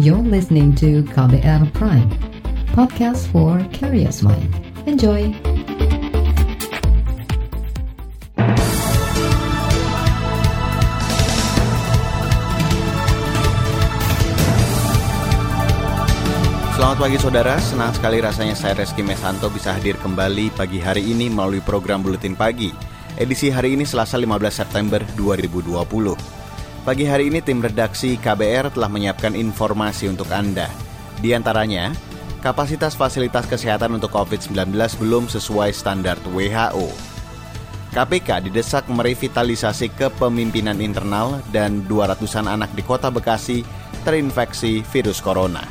You're listening to KBR Prime, podcast for curious mind. Enjoy! Selamat pagi saudara, senang sekali rasanya saya Reski Mesanto bisa hadir kembali pagi hari ini melalui program Buletin Pagi. Edisi hari ini Selasa 15 September 2020. Pagi hari ini tim redaksi KBR telah menyiapkan informasi untuk Anda. Di antaranya, kapasitas fasilitas kesehatan untuk COVID-19 belum sesuai standar WHO. KPK didesak merevitalisasi kepemimpinan internal dan 200-an anak di kota Bekasi terinfeksi virus corona.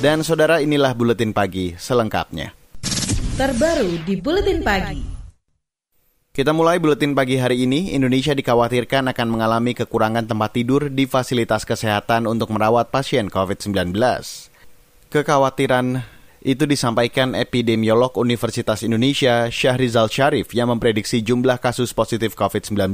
Dan saudara inilah Buletin Pagi selengkapnya. Terbaru di Buletin Pagi. Kita mulai buletin pagi hari ini, Indonesia dikhawatirkan akan mengalami kekurangan tempat tidur di fasilitas kesehatan untuk merawat pasien COVID-19. Kekhawatiran itu disampaikan epidemiolog Universitas Indonesia Syahrizal Syarif yang memprediksi jumlah kasus positif COVID-19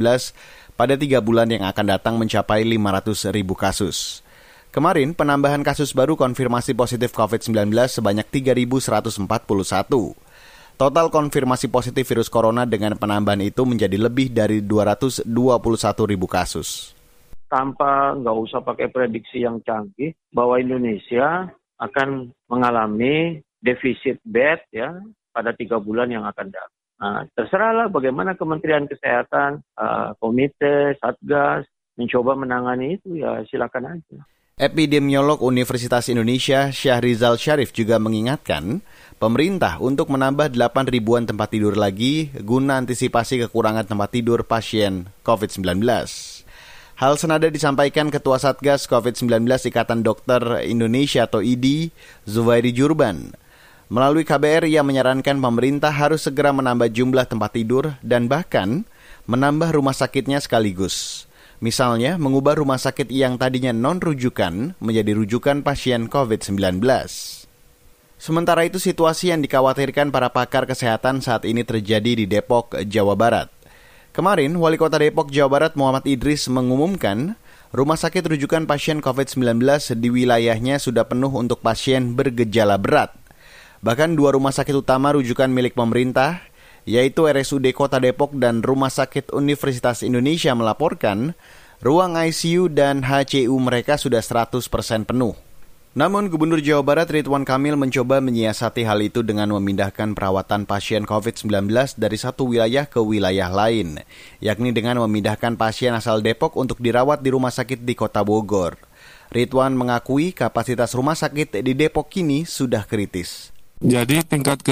pada tiga bulan yang akan datang mencapai 500 ribu kasus. Kemarin, penambahan kasus baru konfirmasi positif COVID-19 sebanyak 3.141. Total konfirmasi positif virus corona dengan penambahan itu menjadi lebih dari 221 ribu kasus. Tanpa nggak usah pakai prediksi yang canggih, bahwa Indonesia akan mengalami defisit bed ya pada tiga bulan yang akan datang. Nah, terserahlah bagaimana Kementerian Kesehatan, uh, komite, satgas mencoba menangani itu ya silakan aja. Epidemiolog Universitas Indonesia Syahrizal Syarif juga mengingatkan pemerintah untuk menambah 8 ribuan tempat tidur lagi guna antisipasi kekurangan tempat tidur pasien COVID-19. Hal senada disampaikan Ketua Satgas COVID-19 Ikatan Dokter Indonesia atau IDI, Zubairi Jurban. Melalui KBR, ia menyarankan pemerintah harus segera menambah jumlah tempat tidur dan bahkan menambah rumah sakitnya sekaligus. Misalnya, mengubah rumah sakit yang tadinya non-rujukan menjadi rujukan pasien COVID-19. Sementara itu, situasi yang dikhawatirkan para pakar kesehatan saat ini terjadi di Depok, Jawa Barat. Kemarin, Wali Kota Depok, Jawa Barat Muhammad Idris mengumumkan rumah sakit rujukan pasien COVID-19 di wilayahnya sudah penuh untuk pasien bergejala berat. Bahkan dua rumah sakit utama rujukan milik pemerintah yaitu RSUD Kota Depok dan Rumah Sakit Universitas Indonesia melaporkan ruang ICU dan HCU mereka sudah 100% penuh. Namun Gubernur Jawa Barat Ridwan Kamil mencoba menyiasati hal itu dengan memindahkan perawatan pasien COVID-19 dari satu wilayah ke wilayah lain, yakni dengan memindahkan pasien asal Depok untuk dirawat di rumah sakit di kota Bogor. Ridwan mengakui kapasitas rumah sakit di Depok kini sudah kritis. Jadi tingkat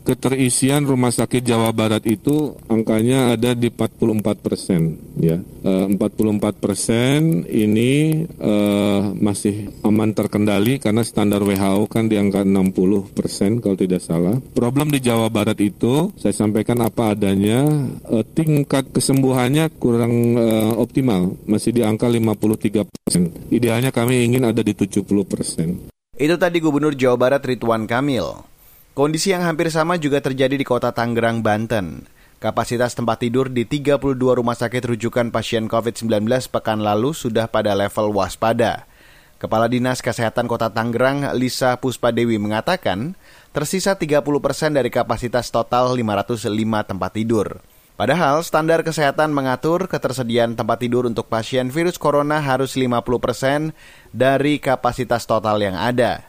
keterisian rumah sakit Jawa Barat itu angkanya ada di 44 persen, ya. 44 eh, persen ini uh, masih aman terkendali karena standar WHO kan di angka 60 persen kalau tidak salah. Problem di Jawa Barat itu saya sampaikan apa adanya, uh, tingkat kesembuhannya kurang optimal, masih di angka 53 persen. Idealnya kami ingin ada di 70 persen. Itu tadi Gubernur Jawa Barat Ridwan Kamil. Kondisi yang hampir sama juga terjadi di kota Tangerang, Banten. Kapasitas tempat tidur di 32 rumah sakit rujukan pasien COVID-19 pekan lalu sudah pada level waspada. Kepala Dinas Kesehatan Kota Tangerang, Lisa Puspadewi mengatakan, tersisa 30 persen dari kapasitas total 505 tempat tidur. Padahal standar kesehatan mengatur ketersediaan tempat tidur untuk pasien virus corona harus 50% dari kapasitas total yang ada.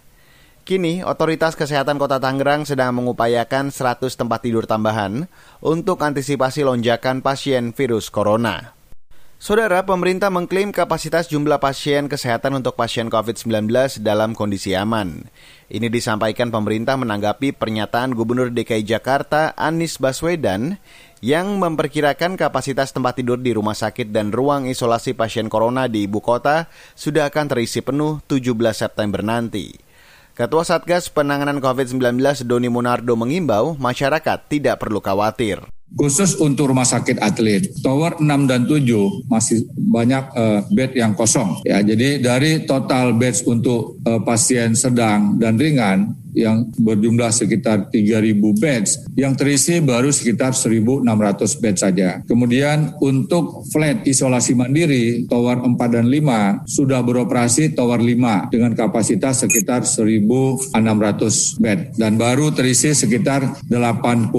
Kini, otoritas kesehatan kota Tangerang sedang mengupayakan 100 tempat tidur tambahan untuk antisipasi lonjakan pasien virus corona. Saudara, pemerintah mengklaim kapasitas jumlah pasien kesehatan untuk pasien COVID-19 dalam kondisi aman. Ini disampaikan pemerintah menanggapi pernyataan Gubernur DKI Jakarta Anies Baswedan yang memperkirakan kapasitas tempat tidur di rumah sakit dan ruang isolasi pasien corona di ibu kota sudah akan terisi penuh 17 September nanti. Ketua Satgas Penanganan COVID-19 Doni Munardo mengimbau masyarakat tidak perlu khawatir. Khusus untuk rumah sakit atlet, tower 6 dan 7 masih banyak uh, bed yang kosong. Ya, jadi dari total beds untuk uh, pasien sedang dan ringan yang berjumlah sekitar 3.000 beds, yang terisi baru sekitar 1.600 bed saja. Kemudian untuk flat isolasi mandiri, tower 4 dan 5 sudah beroperasi tower 5 dengan kapasitas sekitar 1.600 bed dan baru terisi sekitar 85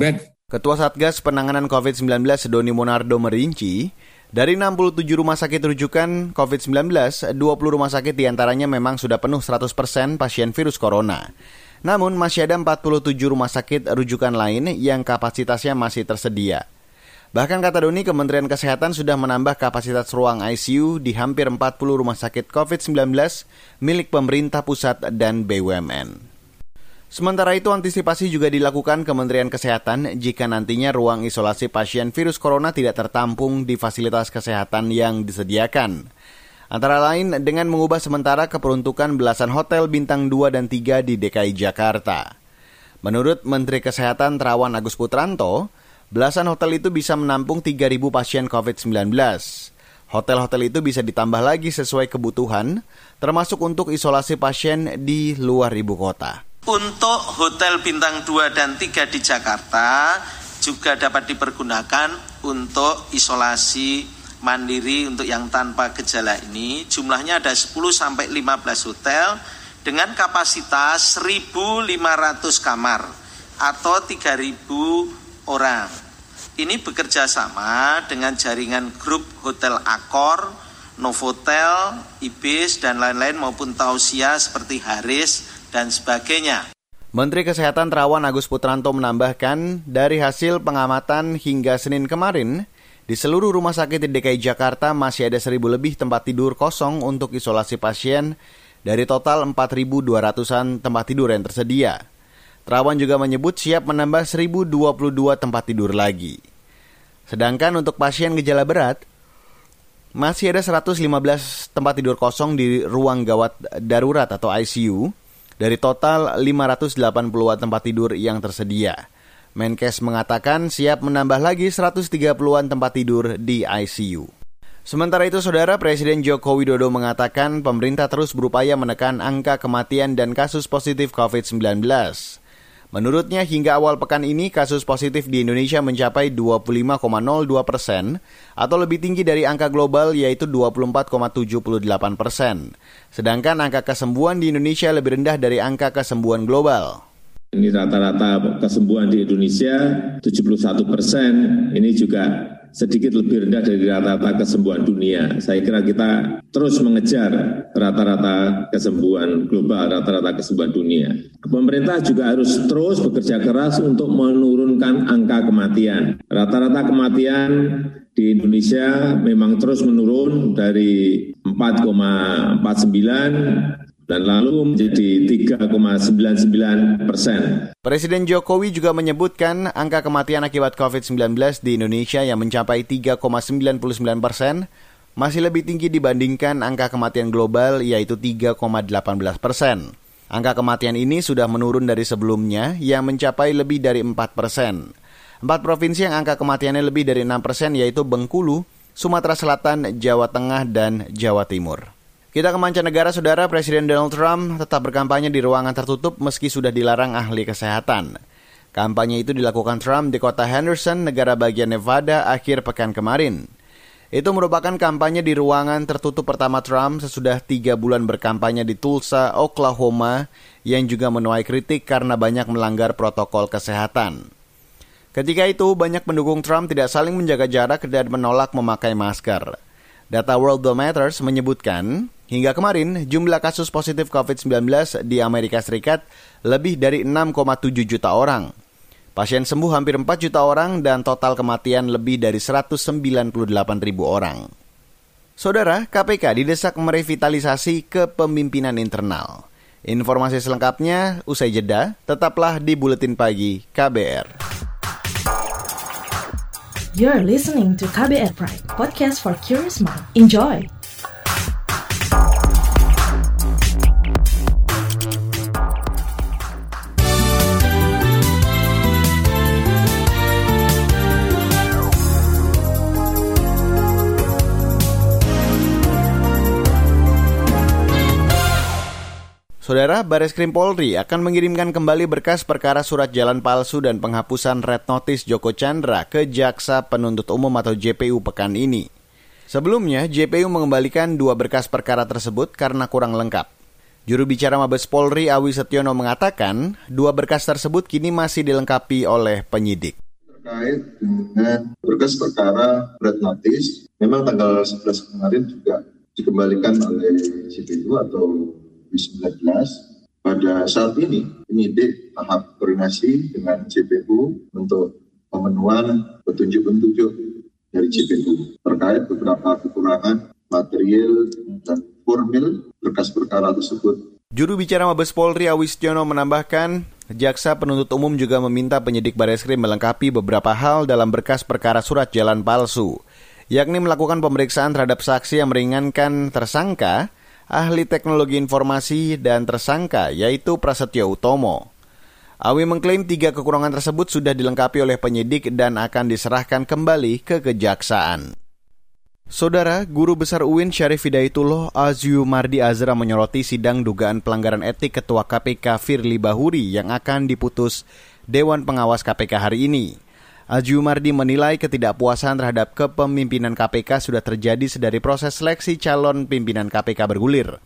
bed. Ketua Satgas Penanganan COVID-19 Doni Monardo merinci, dari 67 rumah sakit rujukan COVID-19, 20 rumah sakit di antaranya memang sudah penuh 100% pasien virus corona. Namun masih ada 47 rumah sakit rujukan lain yang kapasitasnya masih tersedia. Bahkan kata Doni, Kementerian Kesehatan sudah menambah kapasitas ruang ICU di hampir 40 rumah sakit COVID-19 milik pemerintah pusat dan BUMN. Sementara itu antisipasi juga dilakukan Kementerian Kesehatan jika nantinya ruang isolasi pasien virus corona tidak tertampung di fasilitas kesehatan yang disediakan. Antara lain dengan mengubah sementara keperuntukan belasan hotel bintang 2 dan 3 di DKI Jakarta. Menurut Menteri Kesehatan Terawan Agus Putranto, belasan hotel itu bisa menampung 3.000 pasien COVID-19. Hotel-hotel itu bisa ditambah lagi sesuai kebutuhan, termasuk untuk isolasi pasien di luar ibu kota. Untuk hotel bintang 2 dan 3 di Jakarta juga dapat dipergunakan untuk isolasi mandiri untuk yang tanpa gejala ini. Jumlahnya ada 10 sampai 15 hotel dengan kapasitas 1.500 kamar atau 3.000 orang. Ini bekerja sama dengan jaringan grup hotel Akor, Novotel, Ibis, dan lain-lain maupun Tausia seperti Haris, dan sebagainya. Menteri Kesehatan Terawan Agus Putranto menambahkan, dari hasil pengamatan hingga Senin kemarin, di seluruh rumah sakit di DKI Jakarta masih ada seribu lebih tempat tidur kosong untuk isolasi pasien dari total 4.200-an tempat tidur yang tersedia. Terawan juga menyebut siap menambah 1.022 tempat tidur lagi. Sedangkan untuk pasien gejala berat, masih ada 115 tempat tidur kosong di ruang gawat darurat atau ICU dari total 580-an tempat tidur yang tersedia. Menkes mengatakan siap menambah lagi 130-an tempat tidur di ICU. Sementara itu, Saudara Presiden Joko Widodo mengatakan pemerintah terus berupaya menekan angka kematian dan kasus positif COVID-19. Menurutnya hingga awal pekan ini kasus positif di Indonesia mencapai 25,02 persen atau lebih tinggi dari angka global yaitu 24,78 persen. Sedangkan angka kesembuhan di Indonesia lebih rendah dari angka kesembuhan global. Ini rata-rata kesembuhan di Indonesia 71 persen. Ini juga sedikit lebih rendah dari rata-rata kesembuhan dunia. Saya kira kita terus mengejar rata-rata kesembuhan global, rata-rata kesembuhan dunia. Pemerintah juga harus terus bekerja keras untuk menurunkan angka kematian. Rata-rata kematian di Indonesia memang terus menurun dari 4,49 dan lalu menjadi 3,99 persen. Presiden Jokowi juga menyebutkan angka kematian akibat COVID-19 di Indonesia yang mencapai 3,99 persen masih lebih tinggi dibandingkan angka kematian global yaitu 3,18 persen. Angka kematian ini sudah menurun dari sebelumnya yang mencapai lebih dari 4 persen. Empat provinsi yang angka kematiannya lebih dari 6 persen yaitu Bengkulu, Sumatera Selatan, Jawa Tengah, dan Jawa Timur. Kita ke mancanegara, saudara Presiden Donald Trump tetap berkampanye di ruangan tertutup meski sudah dilarang ahli kesehatan. Kampanye itu dilakukan Trump di kota Henderson, negara bagian Nevada, akhir pekan kemarin. Itu merupakan kampanye di ruangan tertutup pertama Trump sesudah tiga bulan berkampanye di Tulsa, Oklahoma, yang juga menuai kritik karena banyak melanggar protokol kesehatan. Ketika itu, banyak pendukung Trump tidak saling menjaga jarak dan menolak memakai masker. Data Worldometers menyebutkan Hingga kemarin, jumlah kasus positif COVID-19 di Amerika Serikat lebih dari 6,7 juta orang. Pasien sembuh hampir 4 juta orang dan total kematian lebih dari 198 ribu orang. Saudara, KPK didesak merevitalisasi kepemimpinan internal. Informasi selengkapnya usai jeda, tetaplah di Buletin Pagi KBR. You're listening to KBR Pride, podcast for curious mind. Enjoy! Saudara, Baris Krim Polri akan mengirimkan kembali berkas perkara surat jalan palsu dan penghapusan red notice Joko Chandra ke Jaksa Penuntut Umum atau JPU pekan ini. Sebelumnya, JPU mengembalikan dua berkas perkara tersebut karena kurang lengkap. Juru bicara Mabes Polri Awi Setiono mengatakan, dua berkas tersebut kini masih dilengkapi oleh penyidik. Terkait dengan berkas perkara red notice, memang tanggal 11 kemarin juga dikembalikan oleh JPU atau 2019 pada saat ini penyidik tahap koordinasi dengan JPU untuk pemenuhan petunjuk-petunjuk dari JPU terkait beberapa kekurangan material dan formil berkas perkara tersebut. Juru bicara Mabes Polri Awistiono menambahkan, Jaksa penuntut umum juga meminta penyidik Bareskrim melengkapi beberapa hal dalam berkas perkara surat jalan palsu, yakni melakukan pemeriksaan terhadap saksi yang meringankan tersangka ahli teknologi informasi dan tersangka yaitu Prasetyo Utomo. Awi mengklaim tiga kekurangan tersebut sudah dilengkapi oleh penyidik dan akan diserahkan kembali ke kejaksaan. Saudara, Guru Besar UIN Syarif Hidayatullah Azyu Mardi Azra menyoroti sidang dugaan pelanggaran etik Ketua KPK Firly Bahuri yang akan diputus Dewan Pengawas KPK hari ini. Ajumardi menilai ketidakpuasan terhadap kepemimpinan KPK sudah terjadi sedari proses seleksi calon pimpinan KPK bergulir.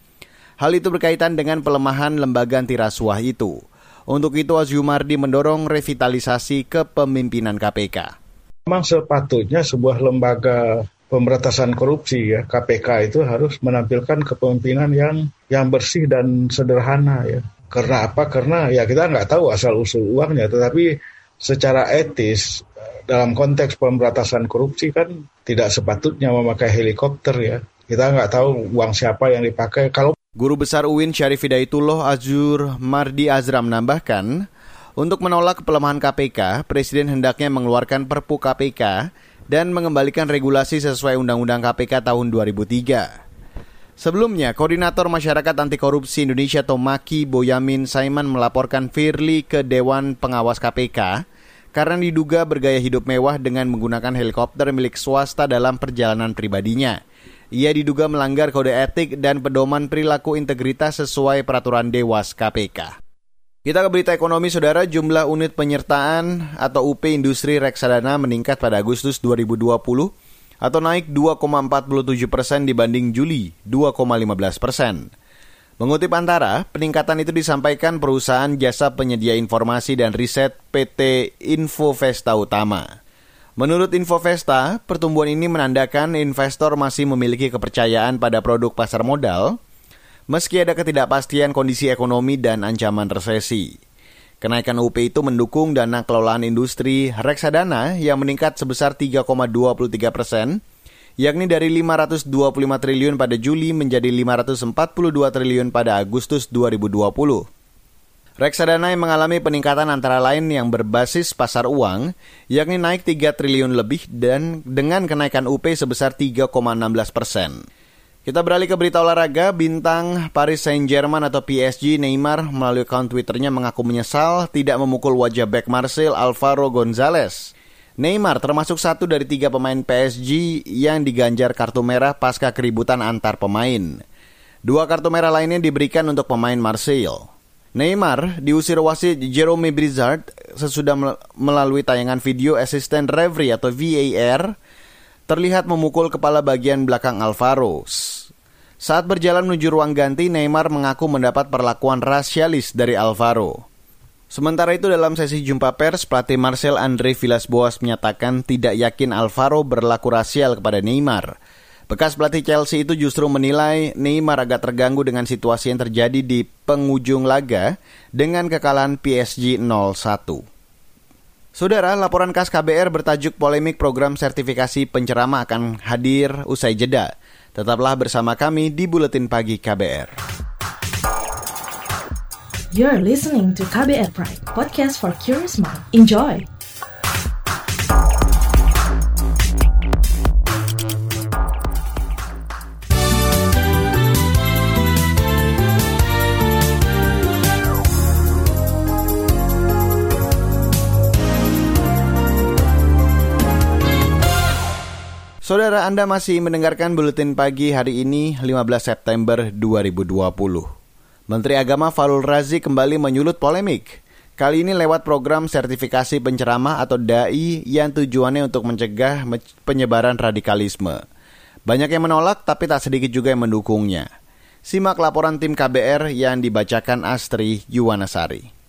Hal itu berkaitan dengan pelemahan lembaga anti rasuah itu. Untuk itu Azumardi mendorong revitalisasi kepemimpinan KPK. Memang sepatutnya sebuah lembaga pemberantasan korupsi ya KPK itu harus menampilkan kepemimpinan yang yang bersih dan sederhana ya. Karena apa? Karena ya kita nggak tahu asal usul uangnya, tetapi secara etis dalam konteks pemberantasan korupsi kan tidak sepatutnya memakai helikopter ya. Kita nggak tahu uang siapa yang dipakai. Kalau Guru Besar UIN Syarif Hidayatullah Azur Mardi Azra menambahkan, untuk menolak pelemahan KPK, Presiden hendaknya mengeluarkan Perpu KPK dan mengembalikan regulasi sesuai Undang-Undang KPK tahun 2003. Sebelumnya, Koordinator Masyarakat Anti Korupsi Indonesia Tomaki Boyamin Saiman melaporkan Firly ke Dewan Pengawas KPK karena diduga bergaya hidup mewah dengan menggunakan helikopter milik swasta dalam perjalanan pribadinya. Ia diduga melanggar kode etik dan pedoman perilaku integritas sesuai peraturan Dewas KPK. Kita ke berita ekonomi, saudara. Jumlah unit penyertaan atau UP industri reksadana meningkat pada Agustus 2020 atau naik 2,47 persen dibanding Juli 2,15 persen. Mengutip Antara, peningkatan itu disampaikan perusahaan jasa penyedia informasi dan riset PT Infovesta Utama. Menurut Infovesta, pertumbuhan ini menandakan investor masih memiliki kepercayaan pada produk pasar modal, meski ada ketidakpastian kondisi ekonomi dan ancaman resesi. Kenaikan UP itu mendukung dana kelolaan industri reksadana yang meningkat sebesar 3,23 persen yakni dari 525 triliun pada Juli menjadi 542 triliun pada Agustus 2020. Reksadana yang mengalami peningkatan antara lain yang berbasis pasar uang, yakni naik 3 triliun lebih dan dengan kenaikan UP sebesar 3,16 persen. Kita beralih ke berita olahraga, bintang Paris Saint-Germain atau PSG Neymar melalui akun Twitternya mengaku menyesal tidak memukul wajah back Marseille Alvaro Gonzalez. Neymar termasuk satu dari tiga pemain PSG yang diganjar kartu merah pasca keributan antar pemain. Dua kartu merah lainnya diberikan untuk pemain Marseille. Neymar diusir wasit Jerome Blizzard sesudah melalui tayangan video asisten referee atau VAR terlihat memukul kepala bagian belakang Alvaro. Saat berjalan menuju ruang ganti, Neymar mengaku mendapat perlakuan rasialis dari Alvaro. Sementara itu dalam sesi jumpa pers, pelatih Marcel Andre Villas-Boas menyatakan tidak yakin Alvaro berlaku rasial kepada Neymar. Bekas pelatih Chelsea itu justru menilai Neymar agak terganggu dengan situasi yang terjadi di penghujung laga dengan kekalahan PSG 0-1. Saudara, laporan khas KBR bertajuk polemik program sertifikasi pencerama akan hadir usai jeda. Tetaplah bersama kami di Buletin Pagi KBR. You're listening to KBR Pride, podcast for curious mind. Enjoy! Saudara Anda masih mendengarkan Buletin Pagi hari ini 15 September 2020. Menteri Agama Falul Razi kembali menyulut polemik. Kali ini lewat program sertifikasi penceramah atau DAI yang tujuannya untuk mencegah penyebaran radikalisme. Banyak yang menolak tapi tak sedikit juga yang mendukungnya. Simak laporan tim KBR yang dibacakan Astri Yuwanasari.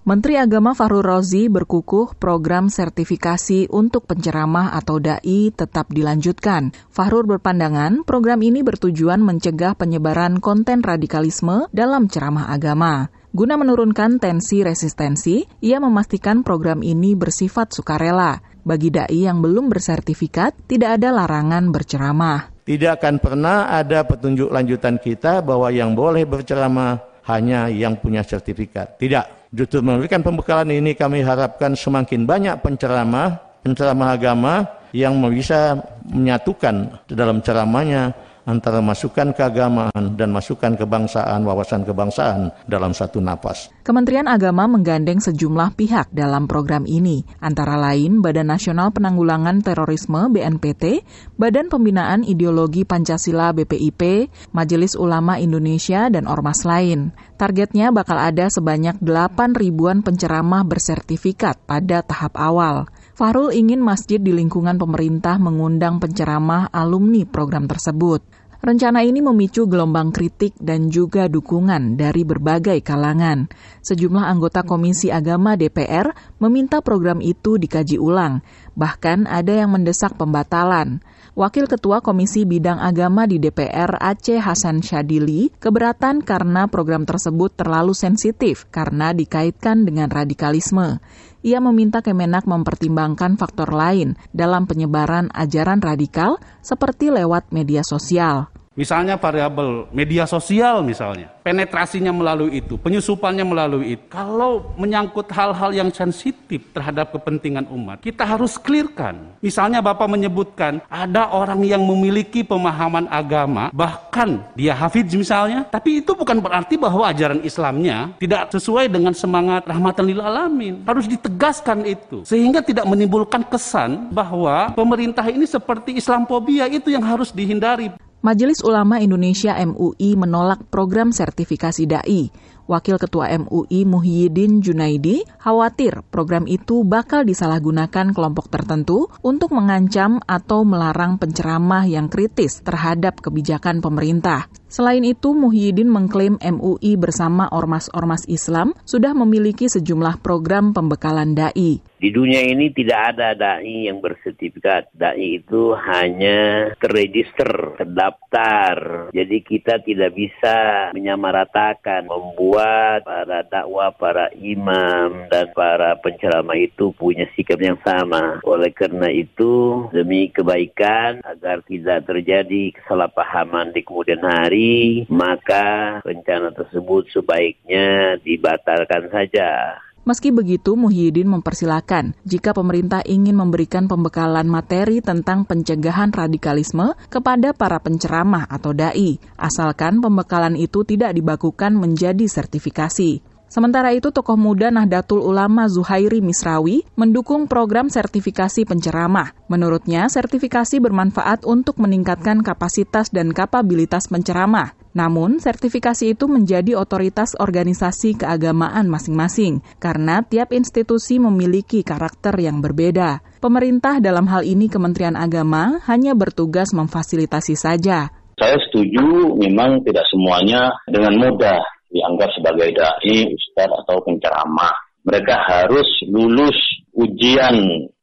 Menteri Agama Fahrul Rozi berkukuh program sertifikasi untuk penceramah atau DAI tetap dilanjutkan. Fahrul berpandangan program ini bertujuan mencegah penyebaran konten radikalisme dalam ceramah agama. Guna menurunkan tensi resistensi, ia memastikan program ini bersifat sukarela. Bagi dai yang belum bersertifikat, tidak ada larangan berceramah. Tidak akan pernah ada petunjuk lanjutan kita bahwa yang boleh berceramah hanya yang punya sertifikat. Tidak Justru memberikan pembekalan ini kami harapkan semakin banyak penceramah, penceramah agama yang bisa menyatukan dalam ceramahnya antara masukan keagamaan dan masukan kebangsaan, wawasan kebangsaan dalam satu napas. Kementerian Agama menggandeng sejumlah pihak dalam program ini, antara lain Badan Nasional Penanggulangan Terorisme BNPT, Badan Pembinaan Ideologi Pancasila BPIP, Majelis Ulama Indonesia, dan ormas lain. Targetnya bakal ada sebanyak 8 ribuan penceramah bersertifikat pada tahap awal. Farul ingin masjid di lingkungan pemerintah mengundang penceramah alumni program tersebut. Rencana ini memicu gelombang kritik dan juga dukungan dari berbagai kalangan. Sejumlah anggota Komisi Agama DPR meminta program itu dikaji ulang, bahkan ada yang mendesak pembatalan. Wakil Ketua Komisi Bidang Agama di DPR Aceh Hasan Syadili keberatan karena program tersebut terlalu sensitif karena dikaitkan dengan radikalisme. Ia meminta Kemenak mempertimbangkan faktor lain dalam penyebaran ajaran radikal seperti lewat media sosial. Misalnya variabel media sosial misalnya, penetrasinya melalui itu, penyusupannya melalui itu. Kalau menyangkut hal-hal yang sensitif terhadap kepentingan umat, kita harus clearkan. Misalnya Bapak menyebutkan ada orang yang memiliki pemahaman agama, bahkan dia hafidz misalnya, tapi itu bukan berarti bahwa ajaran Islamnya tidak sesuai dengan semangat rahmatan lil alamin. Harus ditegaskan itu sehingga tidak menimbulkan kesan bahwa pemerintah ini seperti Islamophobia itu yang harus dihindari. Majelis Ulama Indonesia MUI menolak program sertifikasi dai. Wakil Ketua MUI Muhyiddin Junaidi khawatir program itu bakal disalahgunakan kelompok tertentu untuk mengancam atau melarang penceramah yang kritis terhadap kebijakan pemerintah. Selain itu, Muhyiddin mengklaim MUI bersama ormas-ormas Islam sudah memiliki sejumlah program pembekalan dai. Di dunia ini tidak ada dai yang bersertifikat. Dai itu hanya terregister, terdaftar. Jadi kita tidak bisa menyamaratakan, membuat para dakwah, para imam, dan para penceramah itu punya sikap yang sama. Oleh karena itu, demi kebaikan, agar tidak terjadi kesalahpahaman di kemudian hari, maka rencana tersebut sebaiknya dibatalkan saja. Meski begitu, Muhyiddin mempersilahkan jika pemerintah ingin memberikan pembekalan materi tentang pencegahan radikalisme kepada para penceramah atau dai, asalkan pembekalan itu tidak dibakukan menjadi sertifikasi. Sementara itu, tokoh muda Nahdlatul Ulama Zuhairi Misrawi mendukung program sertifikasi penceramah. Menurutnya, sertifikasi bermanfaat untuk meningkatkan kapasitas dan kapabilitas penceramah. Namun, sertifikasi itu menjadi otoritas organisasi keagamaan masing-masing karena tiap institusi memiliki karakter yang berbeda. Pemerintah dalam hal ini Kementerian Agama hanya bertugas memfasilitasi saja. Saya setuju memang tidak semuanya dengan mudah dianggap sebagai dai, ustadz atau penceramah. Mereka harus lulus ujian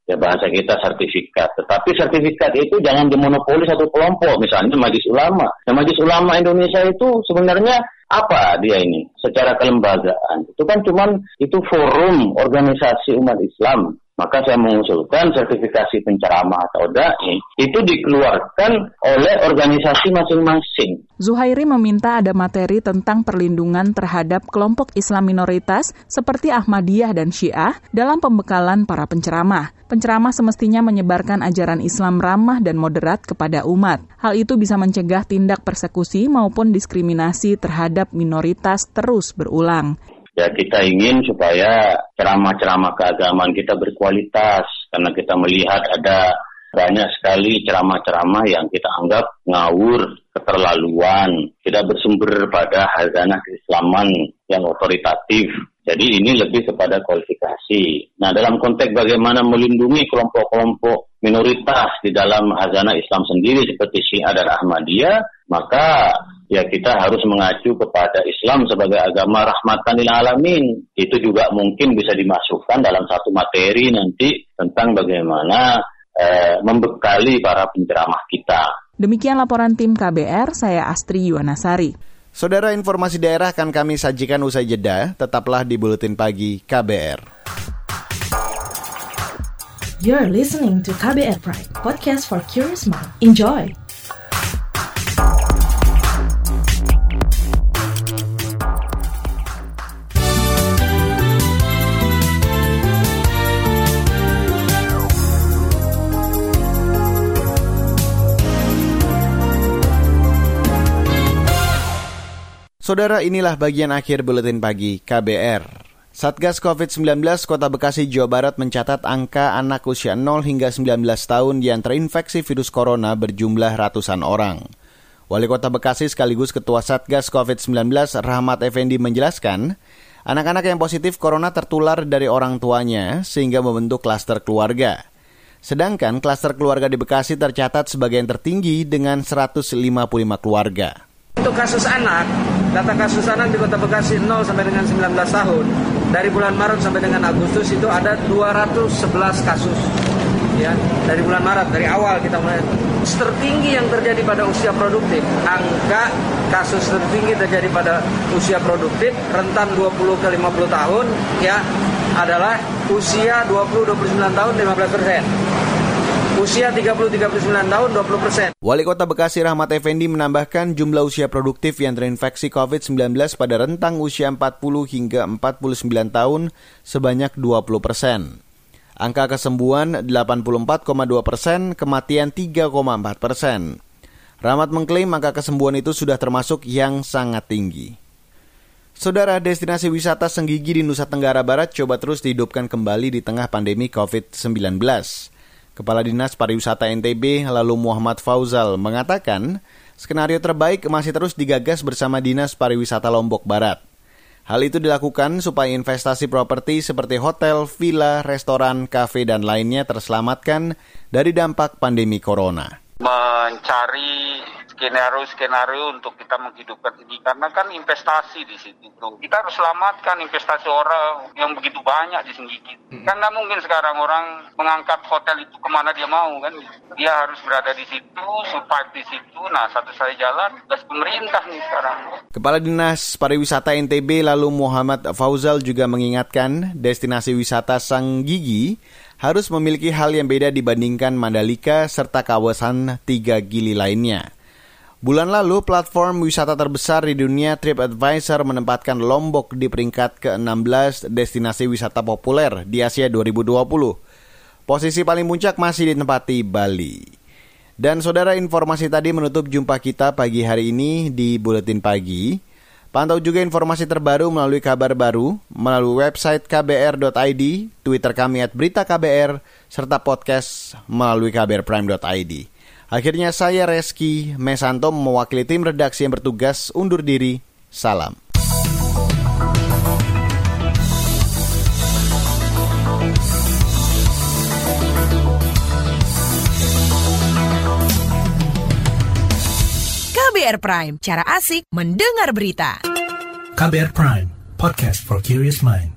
ya bahasa kita sertifikat. Tetapi sertifikat itu jangan dimonopoli satu kelompok, misalnya Majlis Ulama. Nah, Majlis Ulama Indonesia itu sebenarnya apa dia ini secara kelembagaan? Itu kan cuman itu forum organisasi umat Islam maka saya mengusulkan sertifikasi penceramah atau dai itu dikeluarkan oleh organisasi masing-masing. Zuhairi meminta ada materi tentang perlindungan terhadap kelompok Islam minoritas seperti Ahmadiyah dan Syiah dalam pembekalan para penceramah. Penceramah semestinya menyebarkan ajaran Islam ramah dan moderat kepada umat. Hal itu bisa mencegah tindak persekusi maupun diskriminasi terhadap minoritas terus berulang. Ya kita ingin supaya ceramah-ceramah keagamaan kita berkualitas karena kita melihat ada banyak sekali ceramah-ceramah yang kita anggap ngawur, keterlaluan, tidak bersumber pada hazanah keislaman yang otoritatif. Jadi ini lebih kepada kualifikasi. Nah dalam konteks bagaimana melindungi kelompok-kelompok minoritas di dalam hazanah Islam sendiri seperti Syiah dan Ahmadiyah, maka ya kita harus mengacu kepada Islam sebagai agama rahmatan lil alamin. Itu juga mungkin bisa dimasukkan dalam satu materi nanti tentang bagaimana eh, membekali para penceramah kita. Demikian laporan tim KBR, saya Astri Yuwanasari. Saudara informasi daerah akan kami sajikan usai jeda, tetaplah di Buletin Pagi KBR. You're listening to KBR Pride, podcast for curious mind. Enjoy! Saudara inilah bagian akhir buletin pagi KBR. Satgas COVID-19 Kota Bekasi, Jawa Barat mencatat angka anak usia 0 hingga 19 tahun yang terinfeksi virus corona berjumlah ratusan orang. Wali Kota Bekasi sekaligus Ketua Satgas COVID-19 Rahmat Effendi menjelaskan, anak-anak yang positif corona tertular dari orang tuanya sehingga membentuk klaster keluarga. Sedangkan klaster keluarga di Bekasi tercatat sebagai yang tertinggi dengan 155 keluarga. Untuk kasus anak, data kasus anak di Kota Bekasi 0 sampai dengan 19 tahun, dari bulan Maret sampai dengan Agustus itu ada 211 kasus. Ya, dari bulan Maret, dari awal kita mulai. Tertinggi yang terjadi pada usia produktif, angka kasus tertinggi terjadi pada usia produktif, rentan 20 ke 50 tahun, ya, adalah usia 20-29 tahun 15 persen usia 30-39 tahun 20 persen. Wali Kota Bekasi Rahmat Effendi menambahkan jumlah usia produktif yang terinfeksi COVID-19 pada rentang usia 40 hingga 49 tahun sebanyak 20 persen. Angka kesembuhan 84,2 persen, kematian 3,4 persen. Rahmat mengklaim angka kesembuhan itu sudah termasuk yang sangat tinggi. Saudara, destinasi wisata Senggigi di Nusa Tenggara Barat coba terus dihidupkan kembali di tengah pandemi COVID-19. Kepala Dinas Pariwisata NTB lalu Muhammad Fauzal mengatakan, skenario terbaik masih terus digagas bersama Dinas Pariwisata Lombok Barat. Hal itu dilakukan supaya investasi properti seperti hotel, villa, restoran, kafe, dan lainnya terselamatkan dari dampak pandemi corona. Mencari skenario-skenario untuk kita menghidupkan ini. Karena kan investasi di situ kita harus selamatkan investasi orang yang begitu banyak di sini hmm. kan nggak mungkin sekarang orang mengangkat hotel itu ke mana dia mau kan? Dia harus berada di situ survive di situ. Nah satu saya jalan das pemerintah nih sekarang. Kepala Dinas Pariwisata NTB lalu Muhammad Fauzal juga mengingatkan destinasi wisata Sang Gigi harus memiliki hal yang beda dibandingkan Mandalika serta kawasan tiga gili lainnya. Bulan lalu, platform wisata terbesar di dunia TripAdvisor menempatkan Lombok di peringkat ke-16 destinasi wisata populer di Asia 2020. Posisi paling puncak masih ditempati Bali. Dan saudara informasi tadi menutup jumpa kita pagi hari ini di Buletin Pagi. Pantau juga informasi terbaru melalui kabar baru, melalui website kbr.id, Twitter kami at berita KBR, serta podcast melalui kbrprime.id. Akhirnya saya Reski Mesanto mewakili tim redaksi yang bertugas undur diri. Salam. KBR Prime, cara asik mendengar berita. KBR Prime, podcast for curious mind.